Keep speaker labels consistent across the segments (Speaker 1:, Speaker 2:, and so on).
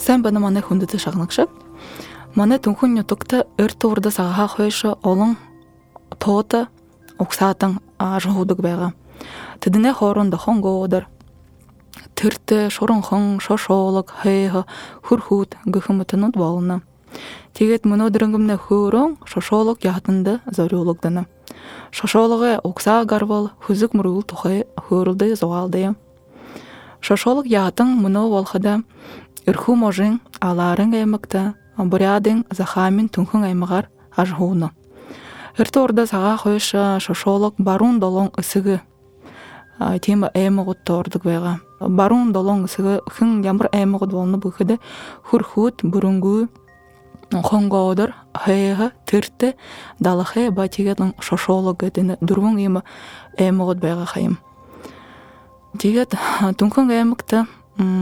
Speaker 1: Sen bana mane hundete şagnakşap. Мане түнхүн нютукта өр туурда сагаха хойшо олон тоota оксаатан ажгуудук байга. Тэдэнэ хоорондо хонгоодор тэртэ шоронхон шошоолог хайха хүрхүүд гыхмытынут болно. Тэгээд мөнөдөрөнгөмнө хөөрөн шошоолог яатында зориулагдана. Шошоологы оксаа гарвал хүзүк мөргүл тухай хөөрөлдө зоалды. Шошоолог яатын мөнө волхада өрхүү можин аларын аймакта бурядын захамин түнхүн аймагар ажгууну. Эртэ орда сага хойш шошоолог баруун долон ысыгы тема аймагут тордук байга. Баруун долон ысыгы хын ямар аймагут болну бүхэдэ хүрхүт бүрүнгүү хонгоодор хайга тырты далахэ батигатын гэдэг дургун има аймагут байга хайым. Тэгээд түнхүн аймагта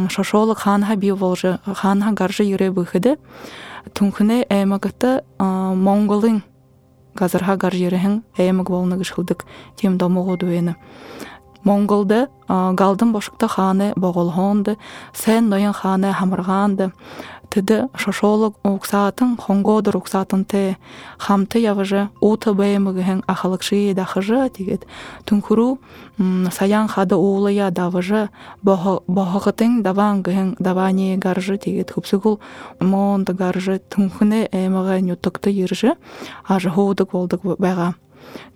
Speaker 1: шошоолог хаанха бий болжы хаанха гаржы юрэ бүхэдэ түнхүнэ аймагата монголын газарха гаржереһин аймаг болнагыш хылдык тем домогу дуэна монголда галдын бошукта хааны боголхонды сен ноян хааны хамыргаанды тыды шошолог уксаатын хонгодор уксаатын те хамты явыжы ута бэймыгыһын ахалыкшии дахыжы тигет түнкуру саян хады уулая давыжы бохогытың даван гыһын давани гаржы тигет хупсугул монда гаржы түнхүне эмага нютукты йыржы ажы хоудук болдук бага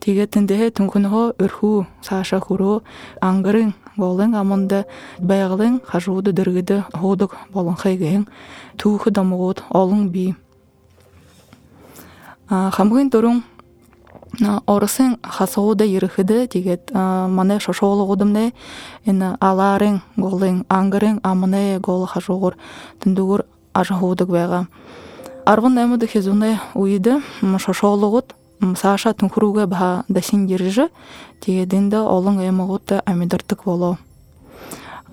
Speaker 1: тиге тендеhe түнкүнхо өрхүү саша хуру аңгырың болың амында байгылың хажууду дыргыды ходук болун хайгын тууху дамугут олың би. Хамгын турун орысын хасоуда ирыхыды тигет мане шошоологудумне эн аларың голың аңгырың амыне гол хажуугур түндүгүр ажахуудук байга аргын эмуды хезуне уйды шошоологут саша түнхурууга баа дасин жиржы тиединде олон эмогут амидартык боло.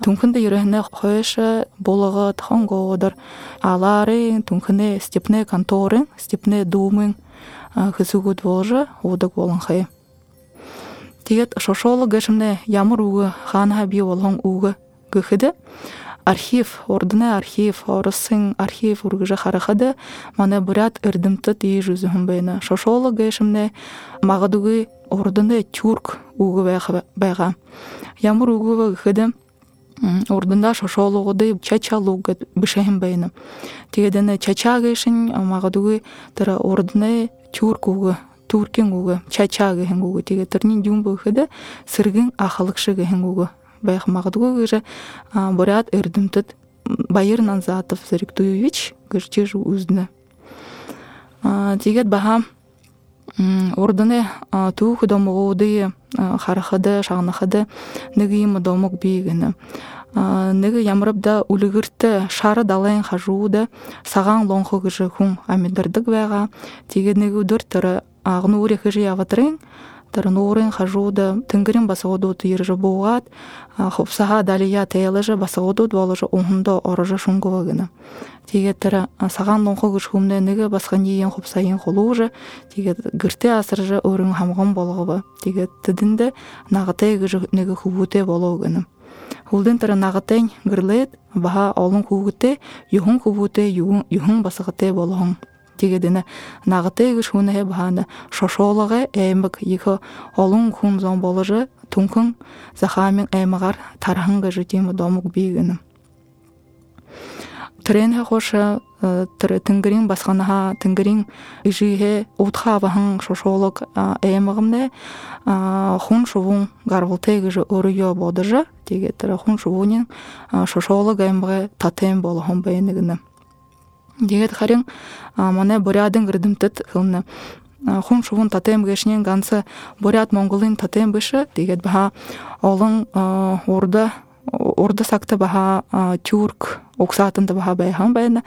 Speaker 1: Түнхүнде юрехне хойша болагат хонгоодор алары түнхүне степне конторы степне думын хысугут болжа удак болон хай тигет шошолы гэшимне ямар угы би болон угы гыхыды архив ордыны архив орысын архив ургыжа харахады мана бурят ырдымты тии жүзүхүн байна шошолы гэшимне магадугы ордыны тюрк угы байга ямар угы гыхыды ордында шошолугуды чачалуг бишехим байна тигедене чача гэшин магадугы тара ордыны тюрк угы туркин угы чача гэхин угы. Тиге тырнин жумбы гыхыды сыргын ахалыкшы гэхин байх магадгүй гыжа бурят эрдэмтэд Баяр Назатов Заректуевич гэрчиж үзнэ. Тэгээд баха ордоны түүх домогууды харахады шагнахады нэг юм домог бийгэнэ. Нэг ямрабда үлгэртэ шары далайн хажууда сагаан лонхо гыжы хүн амидэрдэг байга. Тэгээд нэг өдөр тэр агнуури хыжы яватрын нуурын хажууда тынгырын басагодут иржы бугат хопсаха далия тейлыжы басагодут болыжы ухундо орыжы шунгувагына тиге тара саган лонхо гышхумне неге басхан иен хопсайын холуужы тиге гырте асыржы өрүң хамгон болгобы тиге тидинде нагытай гыжы неге хубуте болгыны Хулдын тара нагытен гырлет баха олон хубуте юхун хубуте юхун басагыте болгон. Тигедене нагытыгы шуне бахана шошоолога эмик ихо олон хүн зон боложы тункун захамин эмагар тарханга житим домук бигенем тренхе хоша тыр тынгырин басханаха тынгырин ижиhe утхавахан шошоолог эмагымне хун шувун гарвултеги же өрүйө бодыжа теге хун шувунин шошоолог эмге татем болохон бэйнигине Дегет харин мане бурядын гырдымтыт хылны хун шувун татем гешнен ганса бурят монголын татем бышы дегет баха олон орда орда сакта баха тюрк оксатында баха байхан байна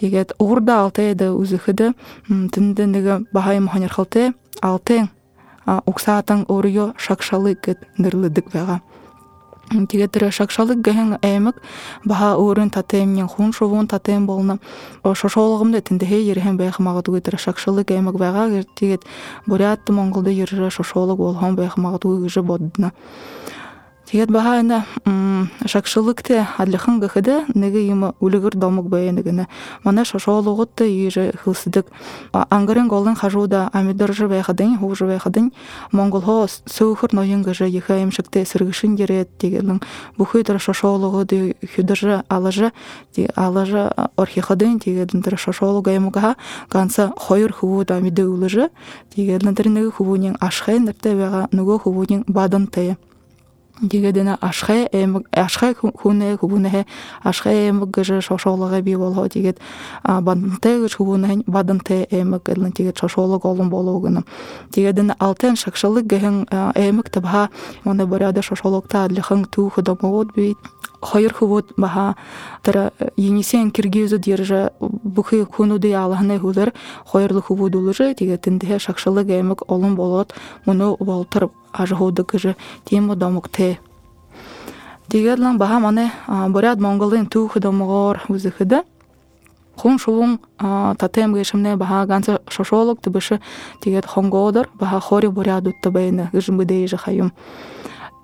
Speaker 1: дегет орда алтайда үзүхыды тинде неге баха маханер халте алтен оксатан орыё шакшалы кет нырлыдык бага тигетире шакшалык гэхэн эмик баха өөрүн татемнин хун шувун татем болна. Байх магадгүй тире шакшалык тигет монголда Тигет баха эна шакшылыкте адлыхын гыхыды неге има үлігір домук бэйэнигіне. Мана шошоолугутты иже хылсыдык. Ангарын голын хажуда амидоржы бэйхадын, хужы бэйхадын, монголхо сөөхөр нойын гыжы иха эмшікте сыргышын дерет дегелін. Бухы тыр шошоолугу ды хүдыржы алыжы, алыжы орхихадын дегелін тыр шошоолуга эмугаха ганса хойыр хувуда амиды улыжы дегелін тыр неге хувунин ашхай нырте вега nugo хувунин бадын тээ дигедена ашхай эм ашхай хуне хубунеhe ашхай эм гыжы шошолыгы би боло дигет бадынте гыж хубунеhe бадынте эм гылын дигет шошолык олун болугыны. Дигедена алтен шакшылык гehen эмик табха моне боряда шошолукта адлыхын ту худомогот бит Хайыр хубут баха тара енисен киргизу держа бухы хунуды алахны хулар хайырлы хубут улыжы тигетинде шакшылык эмик олун болот муну болтыр ажгуды кыжы тему домукте Дигерлан баха мане боряд монголын ту худомогор үзыхыды хун шулун татем гешимне баха ганца шошолок тыбышы тигет хонгодор баха хори боряд уттабайны гыжымбыдей жахаюм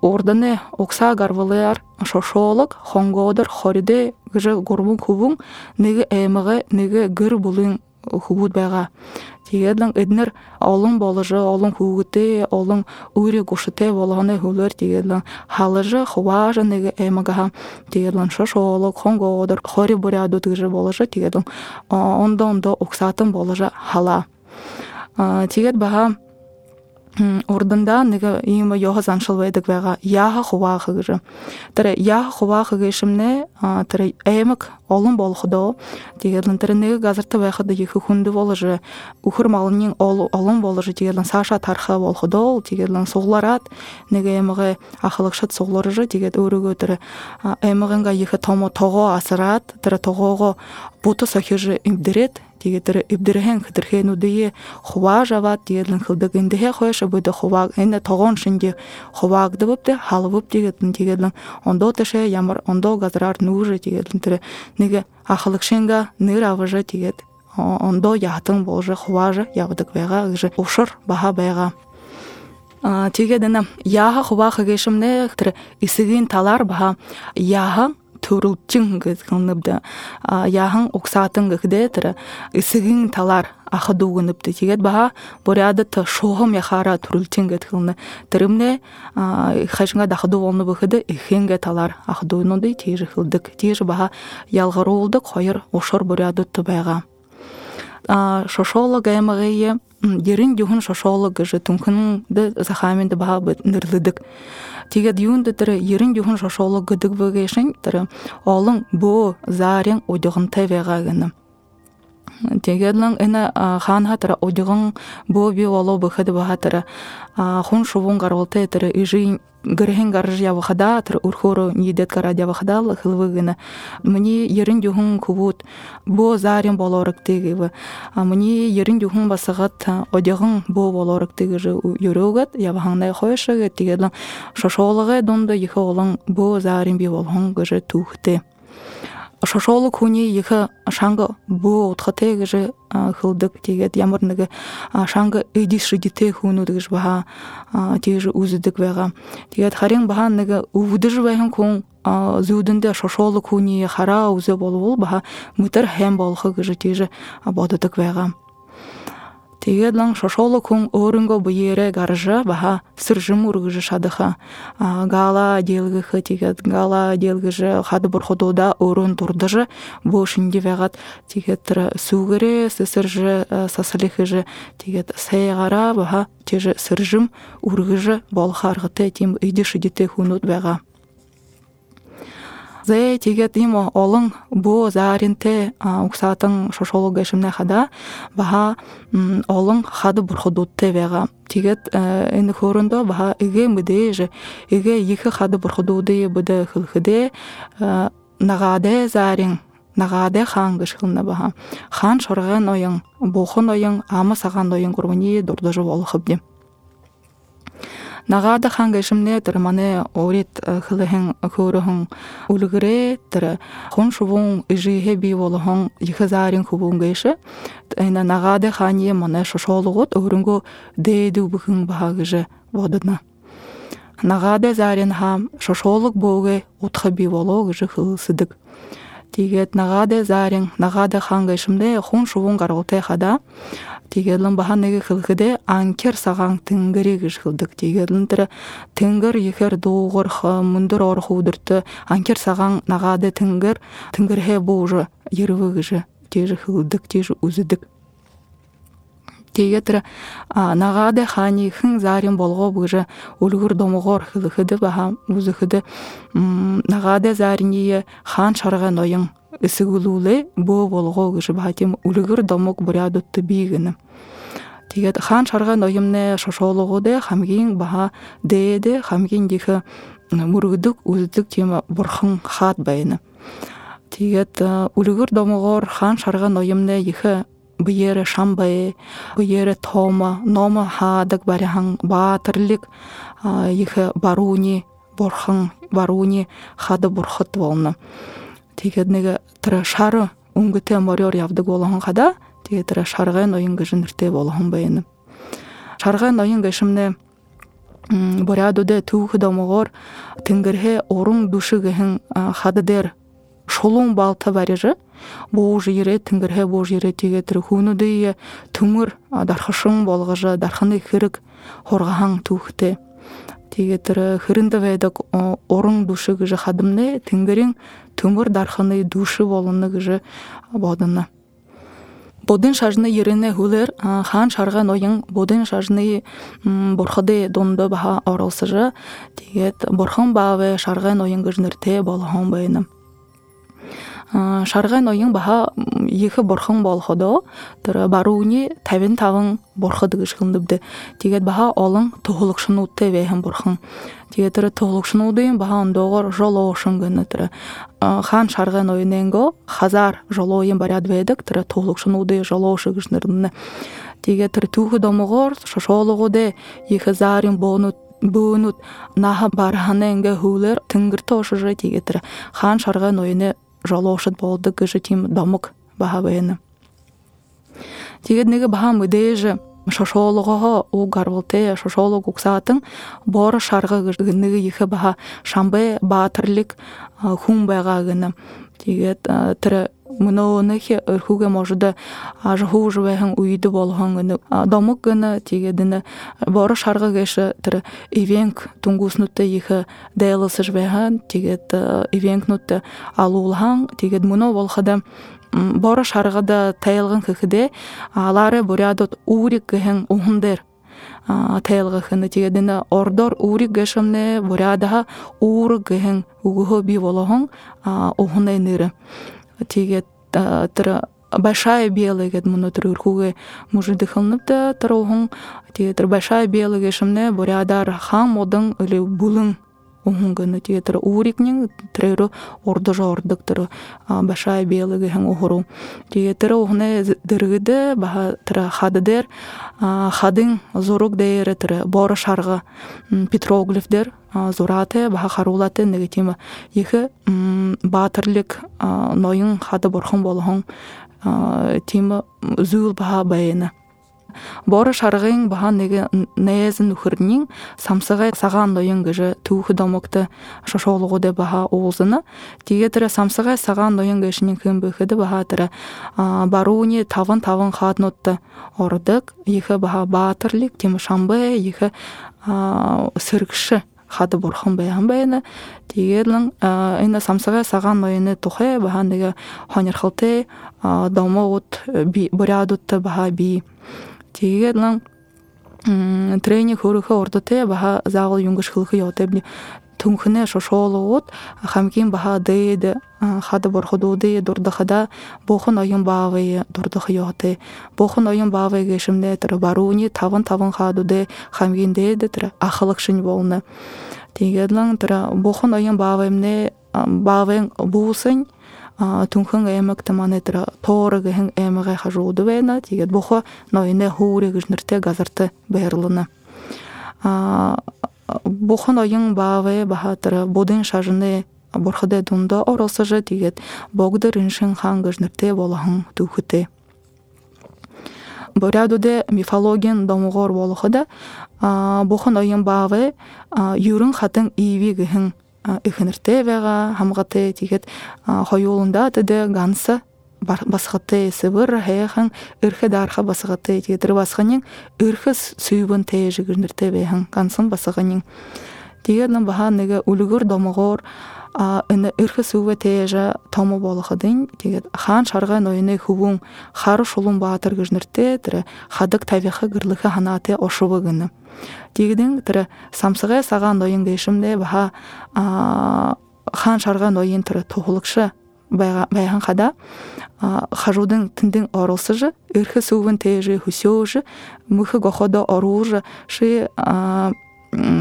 Speaker 1: орданы окса гарвалыар шошолок хонгодор хориде гыжы горбун кубун неге эмыгы неге гыр булын хубут байга тигедлен эднер олун болыжы олун хугуте олун уйре гушите болгоны хулер тигедлен халыжы хуажы неге эмага тигедлен шошолок хонгодор хори буряду тыжы болыжы тигедлен ондо ондо оксатын болыжы хала. Тигет баха урдында нига има йога заншыл вэдэг вэга яха хуваха гыжы. Тара яха хуваха гышымне тара эмик олон болхудо тигерлен тара нига газарта вэхады ихы хунды болыжы? Ухыр малынын олон болыжы тигерлен саша тарха болхудо тигерлен сугларат нига эмиге ахылыкшат сугларыжы тигет өрөгө тара эмигенга ихы томо того асырат тара тогого буту сахижы имдирет тигетер ибдирхэн хэтэрхэн үдие хуваа жават диэдлэн хылдаг индихэ хойша бүдэ хуваа энэ тогон шинди хуваагдыбыпты халыбып тигетлэн тигедлэн ондоо тэшэ ямар ондоо газраар нүүжэ тигетлэн тэр нэг ахалыкшинга нэр аважа тигет ондоо ятын болжы хуваажы явдаг байга гыжы ушыр баха байга тэгээд энэ яха хувааха гэшимнэ тэр исэгийн талаар баха. Яха төрүлчин гэхнэбдэ яхан уксатын гэхдэ тэр эсэгин талаар ахадуугнэбдэ тэгээд баха борядат шуухам яхара төрүлчин гэхнэ тэрэмнэ хашинга дахадуу болну бэхэдэ эхэнгэ талаар ахадуунуды тийж хылдык тийж баха ялгаруулдык хоёр ушор борядат байга шошолог эмэгэе дерин юхын шошолог гэжэ түнхэн дэ захамин дэ баха нэрлэдэг Тэгээд юунд тэр ерэн юухан шошоолог гэдэг вэгэшин тэр олон удигнтай байгаа гэнэ. Тэгээд лан энэ хаан хатара удиган бөө би болоо бэхэд баха тэр хун шувун гарвалтай тэр ижин гэрхэн гарж явахада тэр өрхөөрө нийдэт гараад явахада л хылвыгна миний ерэн жүхэн күбут бо зарын болорог тэгэв миний ерэн жүхэн басагат одягын бо болорог тэгэж өрөөгөт явахантай хойшог тэгээд шошоологой дондо ихэ олон бо зарын би болгон гэж түүхтэй хүний их шанга бөө утгатай гэж хылдаг тэгээд ямар нэг шанга эдис шидтэй хүнүүд гэж баха тэгж үздэг байгаа. Тэгээд харин баха нэг өвдөж байхан хүн зүүдэндээ шошоолог хүний хараа үзэ болвол баха мөтөр хэм болох гэж тэгж боддог байгаа. Тэгээд лан шошоолог хүн өөрөнгөө буйэрэ гаржа баха сыржым үргэж шадыха. Гала делгэх тэгээд гала делгэж хад бурхудуда өрөн турдыжы бу шинди вегат тэгээд сүгэрэ сэрж сасалихэж тэгээд сайгара баха теж сыржым үргэж болхаргыты тим идиш идите хүнүүд байгаа зэ тэгээд им олон бу зааринте уксаатын шошолог гэшимнэ хада баха олон хад бурхудутте вега тэгээд энэ хөрөндө баха эгэ мэдээж эгэ их хад бурхудуды бүдэ хылхыдэ нагаде заарин нагаде хаан гышхылна баха. Хаан шорган оян бухон оян ама саган оян гурмани дурдажы болохыбди нагаада ханга ишимне тэр мане орит хылыхын хөөрөһөн үлгэрэ тэр хун шувун ижиhe би болохон ихазарын хубун гэшэ эна нагаада хани мане шошоолугут өрөнгө дээдү бүхэн багыжэ бододна нагаде зарин хам шошолук боге утха би боло гыжы хылысыдык тигет нагаде зарин нагаде хангайшымде хун шувун гаргуте хада. Тигелин баханеги хылхыде анкер сагаң тынгыри гыж хылдык тигелин тире тынгыр ихер дуугур мундур ор худурты анкер сагаң нагаде тынгыр тынгыр хе бужы ервы гыжы тежи хылдык тежи үзүдүк тегетір нагаде хани хын зарин болго быжы улгур домогор хылыхыды баха узыхыды нагаде зариние хан шарга ноyың ысыгулууле бо болго гыжы бахатим улгур домок бурядутты бигini тигет хан шарга ноyымне шошологуде хамгин баха дээде хамгин дихы мургудук уздук тема бурхан хат байыны тигет улгур домогор хан шарга ноyымне ихы бұйері шамбай бұйері тома нома хадык баряхан батырлик ихе баруни борхан баруни хады бурхат волна тигеднеге тыра шары унгыте морёр явдык болохан хада тиге тыра шаргай ноюнга жынырте болохан байыны шаргай ноюнга шымне борядуде түүхы домогор тынгырхе орун душыгыхын хадыдер шолун балта барыжы бууж ире тингерхе бууж ире тигетир хунудые түмүр дархашың болгыжы дарханы хырык хоргахан тухте тигетир хырында ведак орун души гыжы хадымны тингерин түмүр дарханы души болуны гыжы бодына бодын шажны ерене хулер хан шарган ойын бодын шажны борхады донды баха оролсыжы тигет борхан баве шарган ойын гыжнырте болхан байным шаргай ноюң баха ихы борхон болходо тыра барууни тавин тавын борходы гышкындыбды тигет баха олың тухулукшунутте вехен борхон тиге тыра тухулукшунудыйын баха ондогор жолоошун гыны тыра. Хан шаргай ноюненго хазар жолоойын баряд ведик тыра тухулукшунудый жолоошу гышнырны тиге тыра туху домогор шошологуде ихы зарин бонут буунут наха барханенге хулер тынгыр тошужы тиге тыра. Хан шаргай ноюне жолоошут тим домук баһабыйыны тигет неге баха мыдеже шошоологого у гарвылте шошоолог уксаатын бор шарга гыныгы ихе баха шамбе баатырлик хун байгаагыны тигет тірі мынооныхи өрхуге можуда ажху жвехан уйду болгонгыны домук гына тигедине боро шарга геше тир ивенк тунгуснутта ихе дейлысы жвехан тигет ивенкнутта алуулхан тигет муно болхада боро шаргада тайылгын хыхыде алары бурядот урик гehen ухундер таялгахыны тигедине ордор урик гешемне бурядаха ур гehen угухо би болохон ухунай ныры тиге большая белая гет муну тыр урхуге мужи дыхылнып да тырохун тиге тыр большая белая гешемне бурядар хам одың или булың уһунгыны тиетер уурикнин трейру ордожа ордуктыр башай белыгы хэн ухуру тиетер ухне дыргыды баха тыра хадыдер хадын зорук дейре тыра бора шарга петроглифдер зурате баха харулате негатима ихе батырлык ноюн хады борхон болхон тима зүүл баха байына бора шаргын бахан неге незин ухырнин самсыгай саган ноюн гыжы түүхы домокты шошолугуде баха оозына тиге тире самсыгай саган ноюн гышнин кым быхыды баха тире барууни тавын тавын хатнотты ордык ихе баха баатырлик тим шамбы ихе сыргшы хады бурхан баян баяна тигерлин ина самсыгай саган ноюны тухе баха неге хонерхылте домоут бурядутты баха би. Тэгээд лан тренинг хөрөхө ордоте баха заагыл юнгыш хылхы ётебни түнхне шошоолуут хамкин баха дэйд хада борходууды дурдахада бохон оюн баавы дурдах ёте бохон оюн баавы гешимде тыр барууни таван таван хадуде хамгин дэйд тыр ахылыкшин болны. Тэгээд лан тыр бохон оюн баавымне баавын буусынь түнхэн эмэг таманы тра тоорыг хэн эмэгэ хажууду байна тэгээд бохо ноёне хуурыг нэртэй газартай байрлана бохо ноён баавэ бахатра бодын шажны бурхаде дунда оросажа тэгээд богдэр иншин хан гэж нэртэй болохон түүхтэй борядуде мифологиян домугор болохуда бухон ойын баавы юрун хатын иви гыхын ихыныртебега хамгаты тигет хоюлунда тыды ганса басхаты сыбыр хэйхан ырхы дарха басхаты тигетер басханин ырхы сүйбүн тэжигирниртебехан гансын басханин. Тигернен баха неге үлгүр домогор ына ырхы сүүвэ тэжа тому болоходын тэгээд хаан шаргай ноёны хүбүн хары шулун баатыр гыжнырте тире хадык тавиха гырлыхы ханаты ошубы гыны тигдин тире самсыгай саган ноён дейшимде баха хан шаргай ноён тире тухулыкшы байхан хада хажудың тіндің орылсыжы ырхы сувын тежи хусёжы мыхы гоходо оружы ши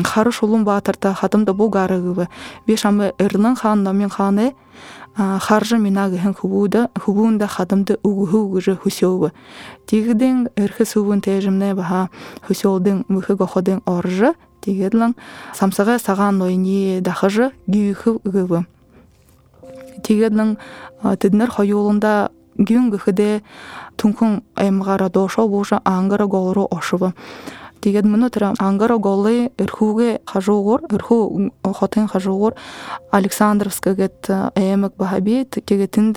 Speaker 1: хары шулун баатырта хатымда бу гарыгыбы бешамы ырнын хан номин ханы харжы минагы хэн хубуда хубунда хатымды угуху гыжы хусёбы тигдин ырхы сувын тежимне баха хусёлдың мыхы гоходың оржы тигедлан самсага саган нойни дахыжы гүйхы гыбы тигедлан тиднер хоюлунда гүн гыхыде тункун аймгара дошо буша ангара голору ошубы тэгээд мөн тэр ангара голы эрхүүгээ хажуугуур эрхүү хотын хажуугуур Александровска гэт эмэг бахаби тэгээд тэнд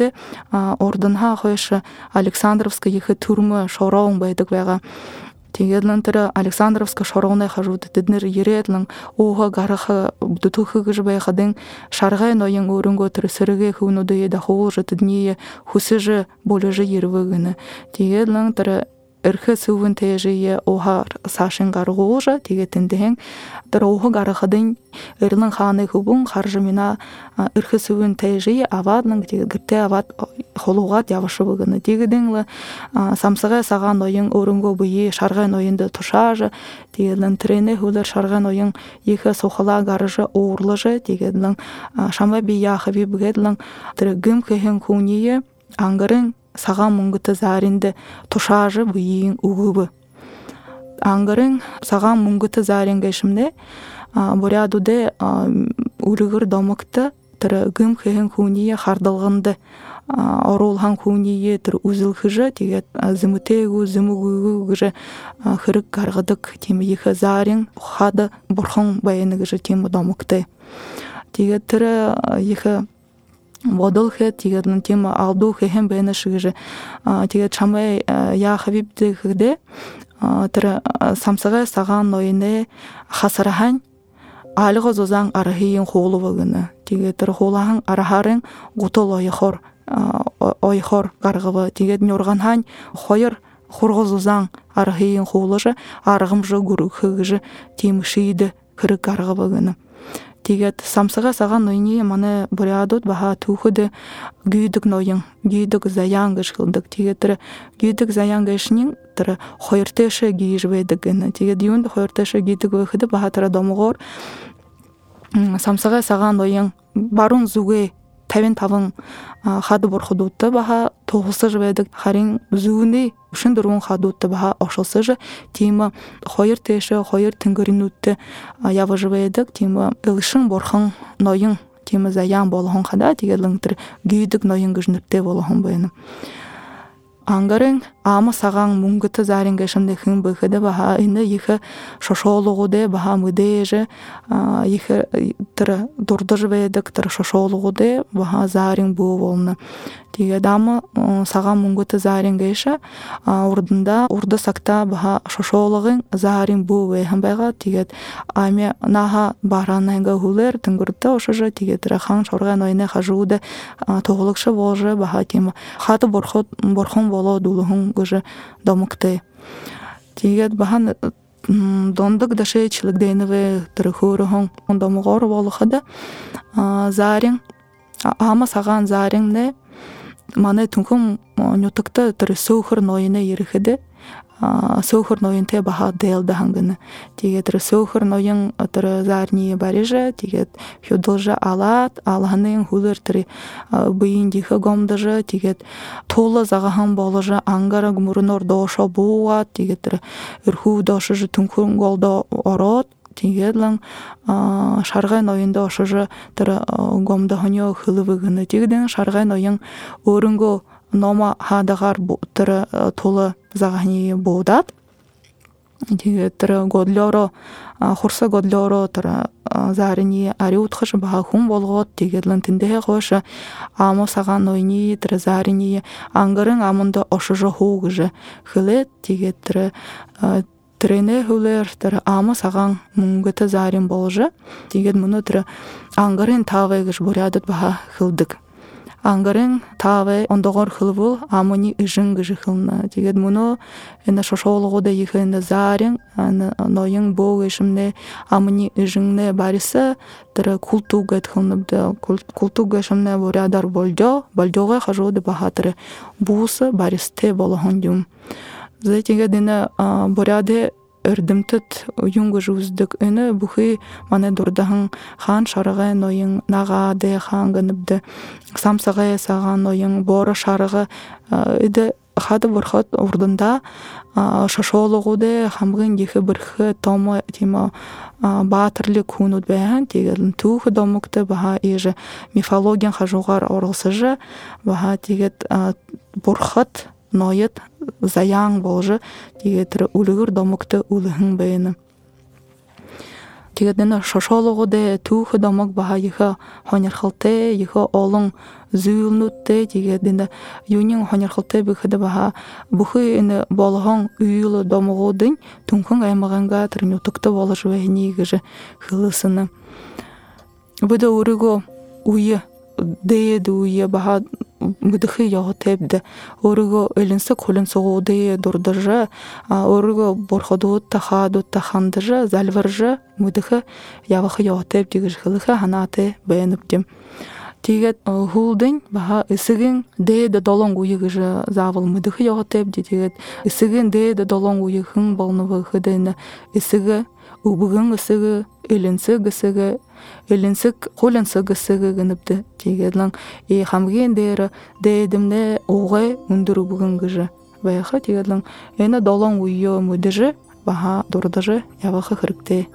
Speaker 1: ордонха хойш Александровска ихэ түрмө шороон байдаг Тэгэлэн тэр Александровска шоргоны хажууд тэднэр ирээдлэн ууха гараха дутухы гэж байхадын шаргай ноён өрөнгөө тэр сэргээ хөвнүүдээ дахуулж тэдний хүсэж болож ирвэгэн. Тэгэлэн тэр эрхэ сүвэн тэжие ухаар саашин гаргуура тэгээ тэндэн тэр ухаг гарахадын эрлэн хааны хүбүн харжмина эрхэ сүвэн тэжие гэртэ аваад холуугаад явашбы гэнэ тэгдэн л самсагай сагаан ноён өрөнгөө буйи шаргай ноёнд тушааж тэгээ лэн трэне хүлэр шаргай ноён ихэ сухала гарж уурлаж тэгээ лэн шамба би яхави бгэдлэн тэр гэм хэхэн хүние ангарын сагаан мөнгөтө зааринде тушаажы буйин угубы. Ангарын сагаан мөнгөтө заарин гэшимде бурядуде үрүгөр домокты тыр гым хэхэн хүүние хардалганды орулхан хүүние тыр үзылхыжы тэгээд зымытэгу зымыгугу гыжы хырык гаргадык тим ихэ заарин хады бурхан баяны гыжы тим домокты тэгээд тыр ихэ бодол хэ тэгээд тийм алду хэхэн байна шигэж тэгээд чамай я хабиб дэгдэ тэр самсага сагаан ноёны хасархан алго зузан арахиин хуулува гэнэ тэгээд тэр хуулахан арахарын гутул ойхор ойхор гаргава тэгээд нюрган хань хоёр хургоз узан арахиин хуулажа аргамжы гүрхэгж тийм шийд Тэгээд самсага саган ноёны манай бурядууд баха хэлдэг. Тэгээд тэр гүйдэг заяан гэшнин тэр хоёр тэшэ гийж байдаг гэнэ. Тэгээд юунд хоёр тэшэ гийдэг байхад баха тэр домгоор самсага саган ноён баруун зүгээ 55 хад бурхудуудтай баха тугсаж байдаг харин зүүнний өшин дөрвөн хадуудтай баха ошолсож тийм хоёр тэшэ хоёр тэнгэрнүүдтэй явж байдаг тийм элшин бурхан ноён тийм заяан болгон хада тэгээд л тэр гүйдэг ноён гэж нэртэй болгон байна ангарын ама сагаан мөнгөт зарын гэшэмдэ хэн бэхэдэ баха энэ их шошоологуде баха мүдэж их тэр дурдаж байдаг тэр шошоологуде баха зарын бүү болно тэгээд ама сагаан мөнгөт зарын гэша урдында урда сакта баха шошоологын зарын бүү бэхэн байгаа тэгээд ами наха барананга хүлэр тэнгүрдэ ошожа тэгээд тэр хан шорган ойны хажууде тоголукшы болжы баха тим хаты борхот борхон болоо дулуһун гыжы домукты. Тэгээд бахан дондук дашечлик дейневе тырыхуруһун домугор болохада зарин ама саган зарин не маны түнхүн нютукта тыры сөөхөр нойны ирэхэдэ сөөхөр ноёнтэй баха дэлдэ хангана тэгээд тэр сөөхөр ноён тэр заарни барижа тэгээд хюдолжа алат алханын хүлэр тэр буйын дихэ гомдажа тэгээд тула загахан боложа ангара гмурнор дошо буа тэгээд тэр өрхүү дошо түнхүн голдо орот тэгээд лан шаргай ноёндо ошожо тэр гомдо хоньо хылывыгыны. Тэгдэн шаргай ноён өөрөнгөө нома хадагар тыры тулы загахни будат. Тыры годлоро хурса годлоро тыры зарини ари утхыш баха хун болгот тигедлен тиндеhe хоша амо саган ойни тыры зарини ангарын амунда ошожо хугыжы. Хылет тиге тыры трене хулер тыры амы саган мунгыты зарин болжы. Тигет муну тыры ангарын тавегыш бурядыт баха хылдык. Аңгырын таве ондогор хылбул амони ыжың гыжы хылна. Тигет муно эна шошологода ихэнэ зарин нойын бог ишимне амони ыжыңне бариса тыры култугет хылныбды култуга шымне бурядар болжо болжога хажуды бахатыры. Бусы баристе болохондюм зетиге дина буряде өрдімтіт юңгы жуздык өні бухи мане дурдаһың хан шарыгы нойың нагаде хан гыныбды самсага саган нойың боро шарыгы иде хады бурхат урдында шошологуде хамгын дихи бирхи томо тима баатырлы кунут бэхан тигелин түүхы домукты баха иже мифологиян хажугар оргысыжы баха тигет бурхат ноет заяң болжы тигетир үлігір домукты үліхін бэйні тигеден шошологуде түүхы домок баха йыха хонярхалте йыха олон зүүлнутте тигеден юнин хонярхалте бихыды баха бухы эне болхон үйүлы домогудын тунхун аймаганга тырнютукты болыш вэхни гыжы хылысыны. Быда урыго уйы дээд уйы баха мыдыхы йоготебде орыго өлүнсө колун согуды дурдыржы орыго борходут тахадут тахандыржы залвыржы мыдыхы ябахы йоготеп тигиш хылыхы ханаты бэйнуптим тигет хулдын баха ысыгын дээде долон уйыгыжы завыл мыдыхы йоготеп тигет ысыгын дээде долон уйыхын болнубы хыдыны ысыгы убыгын ысыгы өлүнсө гысыгы элинсик холянсыгы сыгы гыныбды тигедлан и хамген дер дедимне угай ундуру бугын гыжы баяха тигедлан эна долон уйо мудыжы баха дурдыжы явахы хырыкте